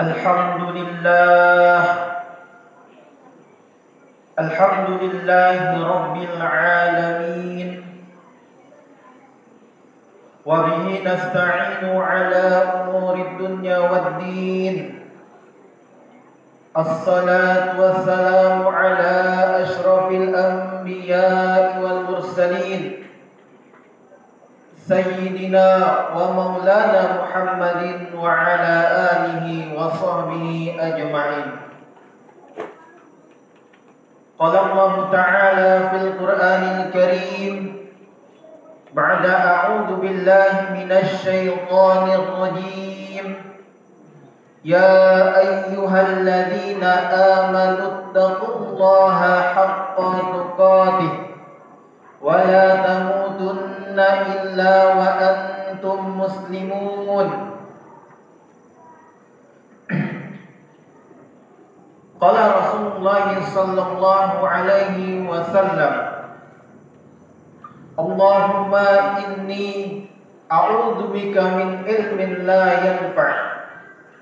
الحمد لله. الحمد لله رب العالمين. وبه نستعين على أمور الدنيا والدين. الصلاة والسلام على أشرف الأنبياء والمرسلين. سيدنا ومولانا محمد وعلى آله وصحبه أجمعين. قال الله تعالى في القرآن الكريم بعد أعوذ بالله من الشيطان الرجيم. يا أيها الذين آمنوا اتقوا الله حق تقاته ولا تموتن إلا وأنتم مسلمون قال رسول الله صلى الله عليه وسلم اللهم إني أعوذ بك من علم لا ينفع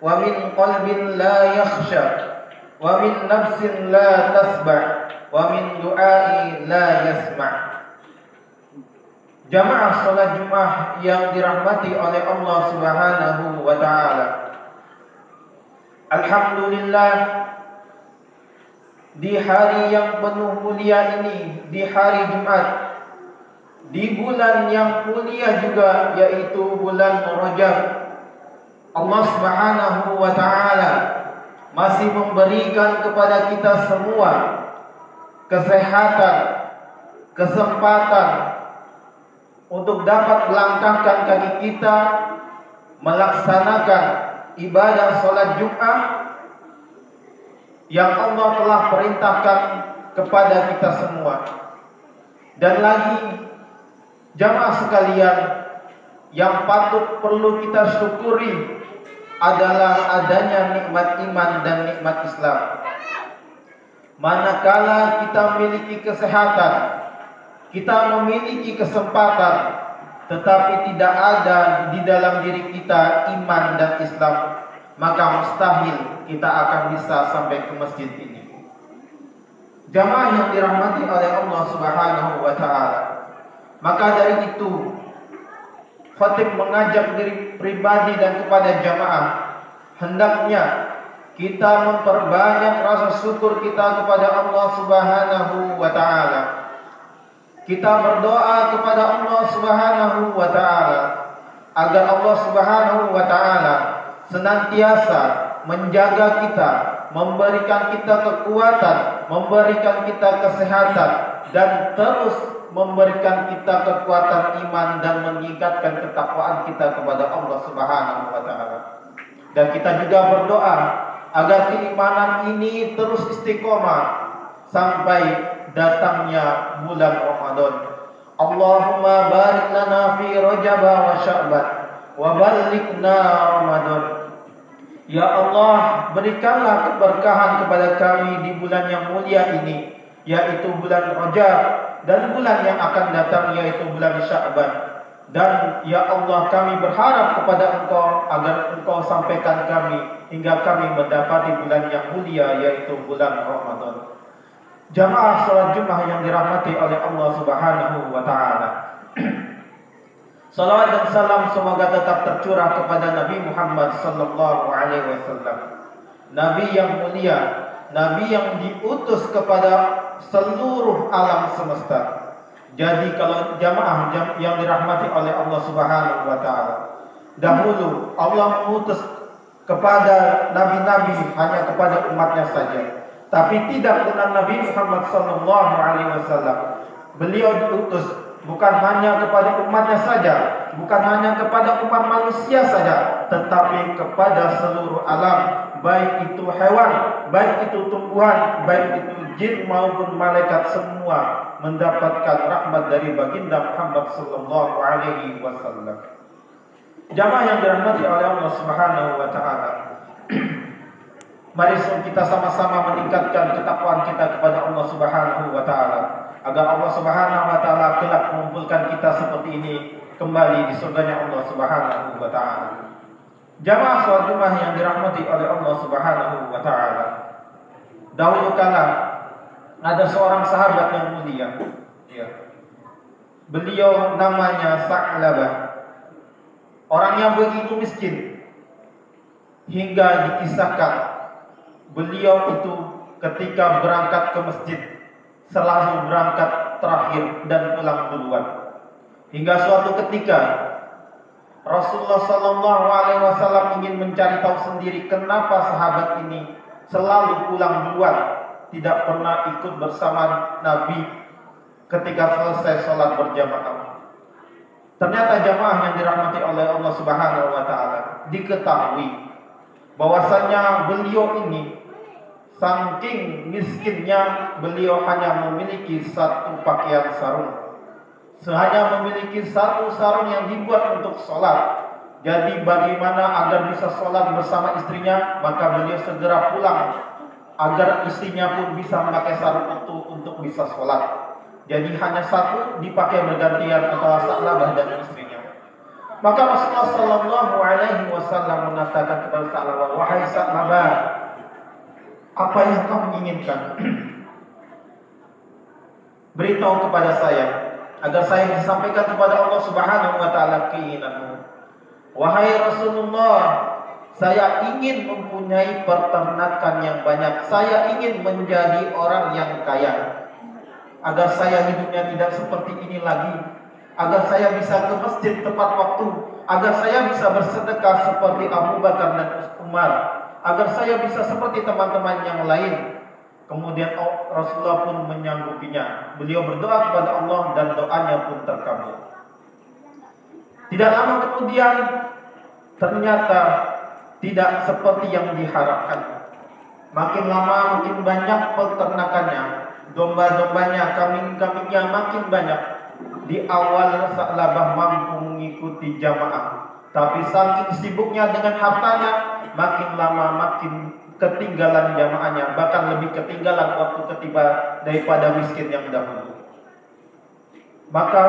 ومن قلب لا يخشى ومن نفس لا تسبع ومن دعاء لا يسمع Jamaah salat Jumat yang dirahmati oleh Allah Subhanahu wa taala. Alhamdulillah di hari yang penuh mulia ini, di hari Jumat, di bulan yang mulia juga yaitu bulan Rajab. Allah Subhanahu wa taala masih memberikan kepada kita semua kesehatan, kesempatan untuk dapat melangkahkan kaki kita melaksanakan ibadah sholat Jumat yang Allah telah perintahkan kepada kita semua. Dan lagi jamaah sekalian yang patut perlu kita syukuri adalah adanya nikmat iman dan nikmat Islam. Manakala kita memiliki kesehatan, kita memiliki kesempatan tetapi tidak ada di dalam diri kita iman dan Islam maka mustahil kita akan bisa sampai ke masjid ini. Jamaah yang dirahmati oleh Allah Subhanahu wa taala maka dari itu khatib mengajak diri pribadi dan kepada jamaah hendaknya kita memperbanyak rasa syukur kita kepada Allah Subhanahu wa taala kita berdoa kepada Allah Subhanahu wa taala agar Allah Subhanahu wa taala senantiasa menjaga kita, memberikan kita kekuatan, memberikan kita kesehatan dan terus memberikan kita kekuatan iman dan meningkatkan ketakwaan kita kepada Allah Subhanahu wa taala. Dan kita juga berdoa agar keimanan ini terus istiqomah sampai datangnya bulan Ramadan. Allahumma barik lana fi Rajab wa Sya'ban wa balighna Ramadan. Ya Allah, berikanlah keberkahan kepada kami di bulan yang mulia ini, yaitu bulan Rajab dan bulan yang akan datang yaitu bulan Sya'ban. Dan ya Allah kami berharap kepada Engkau agar Engkau sampaikan kami hingga kami mendapati bulan yang mulia yaitu bulan Ramadan. Jamaah salat Jumat yang dirahmati oleh Allah Subhanahu wa taala. Salawat dan salam semoga tetap tercurah kepada Nabi Muhammad sallallahu alaihi wasallam. Nabi yang mulia, nabi yang diutus kepada seluruh alam semesta. Jadi kalau jamaah yang dirahmati oleh Allah Subhanahu wa taala, dahulu Allah mengutus kepada nabi-nabi hanya kepada umatnya saja tapi tidak dengan Nabi Muhammad sallallahu alaihi wasallam. Beliau diutus bukan hanya kepada umatnya saja, bukan hanya kepada umat manusia saja, tetapi kepada seluruh alam, baik itu hewan, baik itu tumbuhan, baik itu jin maupun malaikat semua mendapatkan rahmat dari baginda Muhammad sallallahu alaihi wasallam. Jamaah yang dirahmati oleh Allah Subhanahu wa taala. Mari kita sama-sama meningkatkan ketakwaan kita kepada Allah Subhanahu wa taala agar Allah Subhanahu wa taala kelak mengumpulkan kita seperti ini kembali di surganya Allah Subhanahu wa taala. Jamaah sholat Jumat yang dirahmati oleh Allah Subhanahu wa taala. Dahulu kala ada seorang sahabat yang mulia. Ya. Beliau namanya Sa'labah. Orang yang begitu miskin hingga dikisahkan beliau itu ketika berangkat ke masjid selalu berangkat terakhir dan pulang duluan. Hingga suatu ketika Rasulullah Sallallahu Alaihi Wasallam ingin mencari tahu sendiri kenapa sahabat ini selalu pulang duluan, tidak pernah ikut bersama Nabi ketika selesai sholat berjamaah. Ternyata jamaah yang dirahmati oleh Allah Subhanahu Wa Taala diketahui bahwasanya beliau ini saking miskinnya beliau hanya memiliki satu pakaian sarung Sehanya memiliki satu sarung yang dibuat untuk sholat. Jadi bagaimana agar bisa sholat bersama istrinya, maka beliau segera pulang agar istrinya pun bisa memakai sarung itu untuk bisa sholat. Jadi hanya satu dipakai bergantian antara Sa'labah dan istrinya. Maka Rasulullah Sallallahu Alaihi Wasallam mengatakan kepada Sa'labah, wahai Sa'labah, apa yang kamu inginkan? Beritahu kepada saya agar saya bisa sampaikan kepada Allah Subhanahu wa taala keinginanmu. Wahai Rasulullah, saya ingin mempunyai peternakan yang banyak. Saya ingin menjadi orang yang kaya. Agar saya hidupnya tidak seperti ini lagi. Agar saya bisa ke masjid tepat waktu. Agar saya bisa bersedekah seperti Abu Bakar dan Umar. Agar saya bisa seperti teman-teman yang lain Kemudian Rasulullah pun menyanggupinya. Beliau berdoa kepada Allah dan doanya pun terkabul. Tidak lama kemudian ternyata tidak seperti yang diharapkan. Makin lama makin banyak peternakannya, domba-dombanya, kambing-kambingnya makin banyak. Di awal Sa'labah mampu mengikuti jamaah, tapi saking sibuknya dengan hartanya, makin lama makin ketinggalan jamaahnya, bahkan lebih ketinggalan waktu ketiba daripada miskin yang dahulu. Maka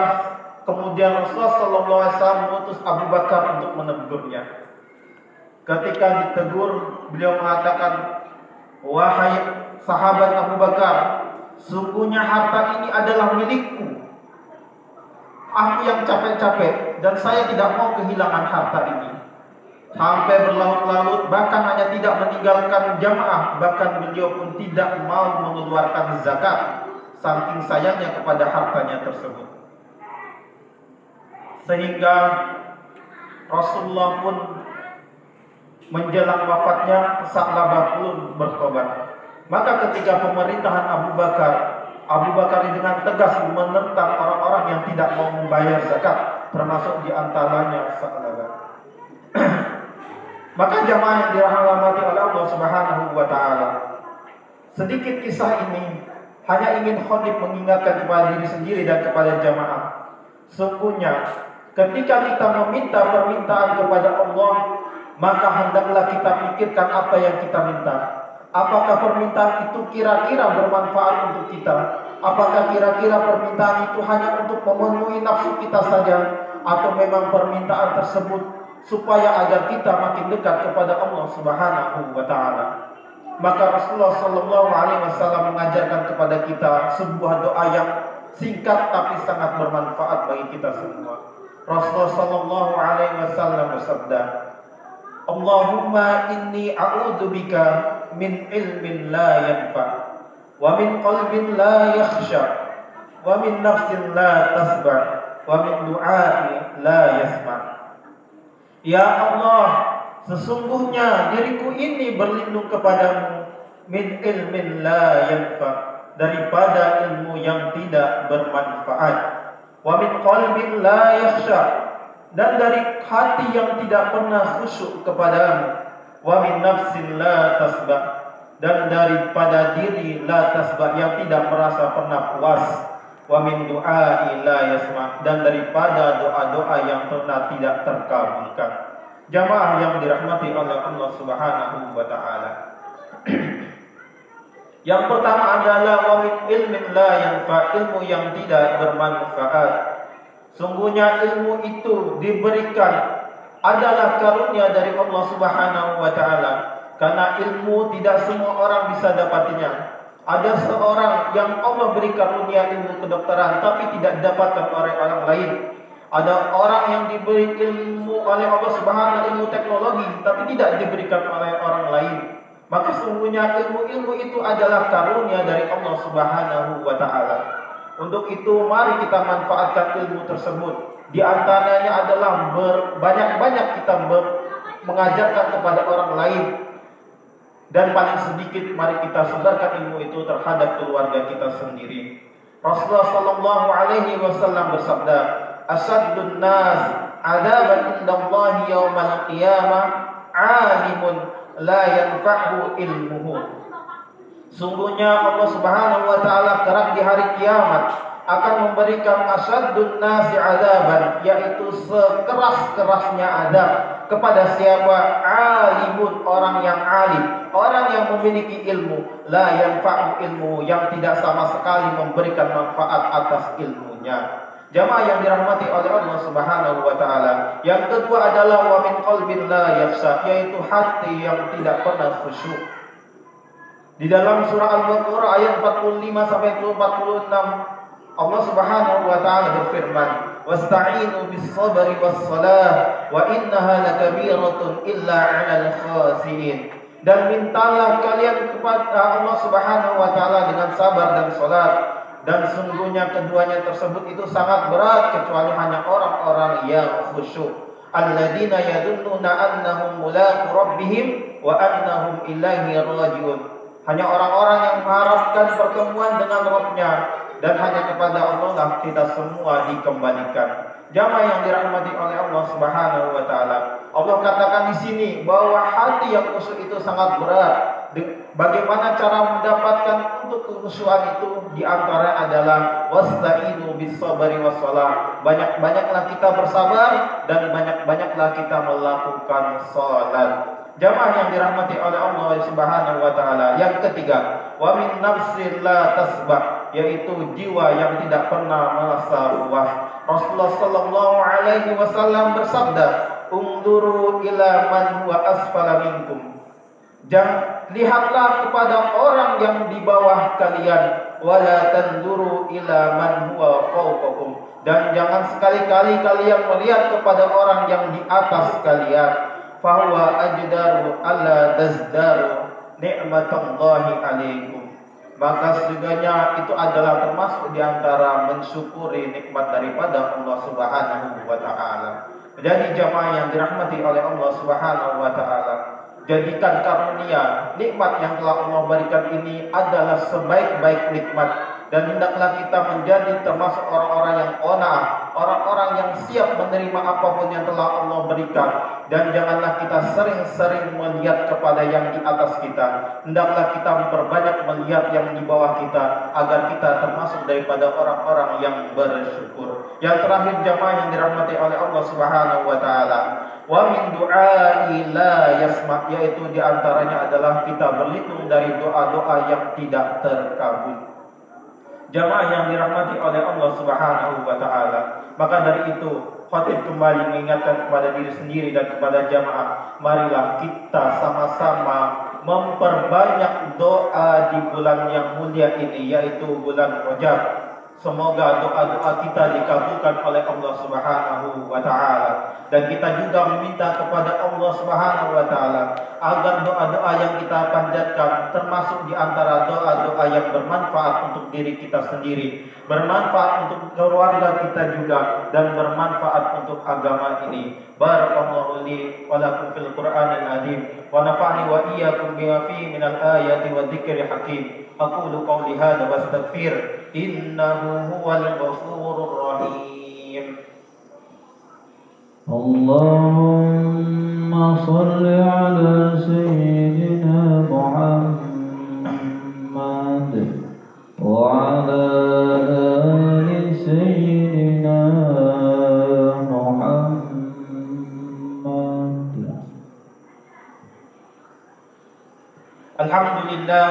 kemudian Rasulullah Shallallahu Alaihi Wasallam mengutus Abu Bakar untuk menegurnya. Ketika ditegur, beliau mengatakan, wahai sahabat Abu Bakar, sungguhnya harta ini adalah milikku. Aku yang capek-capek dan saya tidak mau kehilangan harta ini sampai berlarut-larut bahkan hanya tidak meninggalkan jamaah bahkan beliau pun tidak mau mengeluarkan zakat saking sayangnya kepada hartanya tersebut. Sehingga Rasulullah pun menjelang wafatnya Sa'labah pun bertobat. Maka ketika pemerintahan Abu Bakar Abu Bakar dengan tegas menentang orang-orang yang tidak mau membayar zakat termasuk di antaranya Sa'labah Maka jamaah yang dirahmati oleh Allah Subhanahu wa taala. Sedikit kisah ini hanya ingin khotib mengingatkan kepada diri sendiri dan kepada jamaah. Sungguhnya ketika kita meminta permintaan kepada Allah, maka hendaklah kita pikirkan apa yang kita minta. Apakah permintaan itu kira-kira bermanfaat untuk kita? Apakah kira-kira permintaan itu hanya untuk memenuhi nafsu kita saja atau memang permintaan tersebut supaya agar kita makin dekat kepada Allah Subhanahu wa taala. Maka Rasulullah sallallahu alaihi wasallam mengajarkan kepada kita sebuah doa yang singkat tapi sangat bermanfaat bagi kita semua. Rasulullah sallallahu alaihi wasallam bersabda, "Allahumma inni a'udzubika min ilmin la yanfa wa min qalbin la yakhsha wa min nafsin la tasba wa min du'ai la yasma'." Ya Allah, sesungguhnya diriku ini berlindung kepadamu min ilmin la yanfa daripada ilmu yang tidak bermanfaat. Wa min qalbin la yakhsha dan dari hati yang tidak pernah khusyuk kepadamu. Wa min nafsin la tasba dan daripada diri la tasba yang tidak merasa pernah puas wa min du'ai la yasma dan daripada doa-doa yang pernah tidak terkabulkan. Jamaah yang dirahmati oleh Allah Subhanahu wa taala. yang pertama adalah wa min ilmin la yanfa ilmu yang tidak bermanfaat. Sungguhnya ilmu itu diberikan adalah karunia dari Allah Subhanahu wa taala. Karena ilmu tidak semua orang bisa dapatinya. Ada seorang yang Allah beri karunia ilmu kedokteran tapi tidak dapatkan oleh orang lain. Ada orang yang diberi ilmu oleh Allah Subhanahu ilmu teknologi tapi tidak diberikan oleh orang lain. Maka sungguhnya ilmu-ilmu itu adalah karunia dari Allah Subhanahu wa taala. Untuk itu mari kita manfaatkan ilmu tersebut. Di antaranya adalah banyak-banyak kita mengajarkan kepada orang lain dan paling sedikit mari kita sebarkan ilmu itu terhadap keluarga kita sendiri. Rasulullah sallallahu alaihi wasallam bersabda, "Asaddun nas 'adaban indallahi yaumal qiyamah 'alimun la yanfa'u ilmuhu. Sungguhnya Allah Subhanahu wa taala kelak di hari kiamat akan memberikan asaddun nasi adaban yaitu sekeras-kerasnya adab kepada siapa alimun orang yang alim orang yang memiliki ilmu la yanfa'u ilmu yang tidak sama sekali memberikan manfaat atas ilmunya Jamaah yang dirahmati oleh Allah Subhanahu wa taala. Yang kedua adalah wa min qalbin la yafsa, yaitu hati yang tidak pernah khusyuk. Di dalam surah Al-Baqarah ayat 45 sampai 46 Allah Subhanahu wa taala berfirman, "Wasta'inu bis-sabri was-salah wa innaha lakabiratun illa 'alal khasiin." Dan mintalah kalian kepada Allah Subhanahu wa taala dengan sabar dan salat. Dan sungguhnya keduanya tersebut itu sangat berat kecuali hanya orang-orang yang khusyuk. Alladzina yadunnuna annahum mulaqu rabbihim wa annahum ilaihi rajiun. Hanya orang-orang yang mengharapkan pertemuan dengan Rabbnya. Dan hanya kepada Allah lah kita semua dikembalikan jamaah yang dirahmati oleh Allah Subhanahu wa taala Allah katakan di sini bahwa hati yang khusyuk itu sangat berat Bagaimana cara mendapatkan untuk kekhusyuan itu di antara adalah wasta'inu bis sabri wassalah. Banyak-banyaklah kita bersabar dan banyak-banyaklah kita melakukan salat. Jamaah yang dirahmati oleh Allah Subhanahu wa taala. Yang ketiga, wa min nafsin la tasbah, yaitu jiwa yang tidak pernah merasa puas. Rasulullah sallallahu alaihi wasallam bersabda, "Unduru ila man huwa asfala minkum." Jangan lihatlah kepada orang yang di bawah kalian wala tanduru ila man huwa fawqakum dan jangan sekali-kali kalian melihat kepada orang yang di atas kalian fahuwa ajdaru alla tazdaru ni'matallahi alaikum maka setidaknya itu adalah termasuk di antara mensyukuri nikmat daripada Allah Subhanahu wa taala. Jadi jamaah yang dirahmati oleh Allah Subhanahu wa taala, Jadikan karunia nikmat yang telah Allah berikan ini adalah sebaik-baik nikmat dan hendaklah kita menjadi termasuk orang-orang yang onah, orang-orang yang siap menerima apa pun yang telah Allah berikan dan janganlah kita sering-sering melihat kepada yang di atas kita. Hendaklah kita memperbanyak melihat yang di bawah kita agar kita termasuk daripada orang-orang yang bersyukur. Yang terakhir jamaah yang dirahmati oleh Allah Subhanahu wa taala wa min du'ai la yasma yaitu di antaranya adalah kita berlindung dari doa-doa yang tidak terkabul. Jamaah yang dirahmati oleh Allah Subhanahu wa taala. Maka dari itu, khatib kembali mengingatkan kepada diri sendiri dan kepada jamaah, marilah kita sama-sama memperbanyak doa di bulan yang mulia ini yaitu bulan Rajab Semoga doa-doa kita dikabulkan oleh Allah Subhanahu wa taala. Dan kita juga meminta kepada Allah Subhanahu wa taala agar doa-doa yang kita panjatkan termasuk di antara doa-doa yang bermanfaat untuk diri kita sendiri, bermanfaat untuk keluarga kita juga dan bermanfaat untuk agama ini. Barakallahu li wa lakum fil Qur'anil azim wa nafa'ni wa iyyakum bima fihi minal ayati wa dzikril hakim. Aqulu qawli hadha wastaghfir innahu huwal ghafurur rahim. Allahumma salli ala sayyidina الحمد لله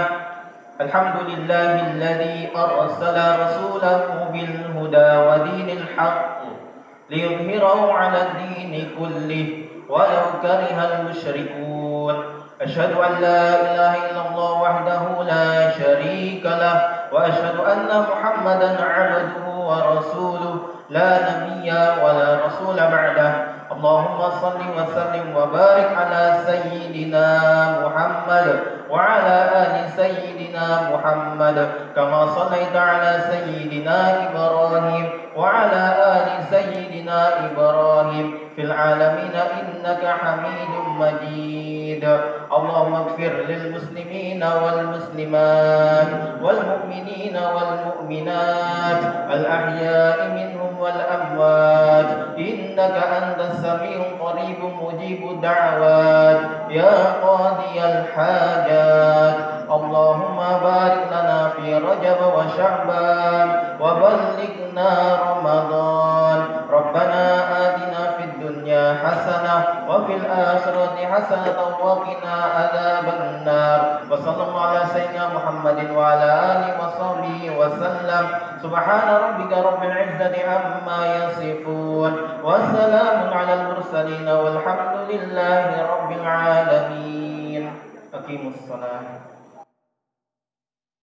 الحمد لله الذي أرسل رسوله بالهدى ودين الحق ليظهره على الدين كله ولو كره المشركون. أشهد أن لا إله إلا الله وحده لا شريك له وأشهد أن محمدا عبده ورسوله لا نبي ولا رسول بعده. اللهم صل وسلم وبارك على سيدنا محمد وعلى آل سيدنا محمد كما صليت على سيدنا إبراهيم وعلى آل سيدنا إبراهيم في العالمين إنك حميد مجيد. اللهم اغفر للمسلمين والمسلمات والمؤمنين والمؤمنات الأحياء منهم والأموات. إنك أنت السميع القريب مجيب الدعوات. يا قاضي الحاجات. اللهم بارك لنا في رجب وشعبان. وبلغنا رمضان. ربنا آتنا حسنة وفي الآخرة حسنة وقنا عذاب النار. وصلى الله على سيدنا محمد وعلى آله وصحبه وسلم. سبحان ربك رب العزة عما يصفون. وسلام على المرسلين والحمد لله رب العالمين. أقيموا الصلاة.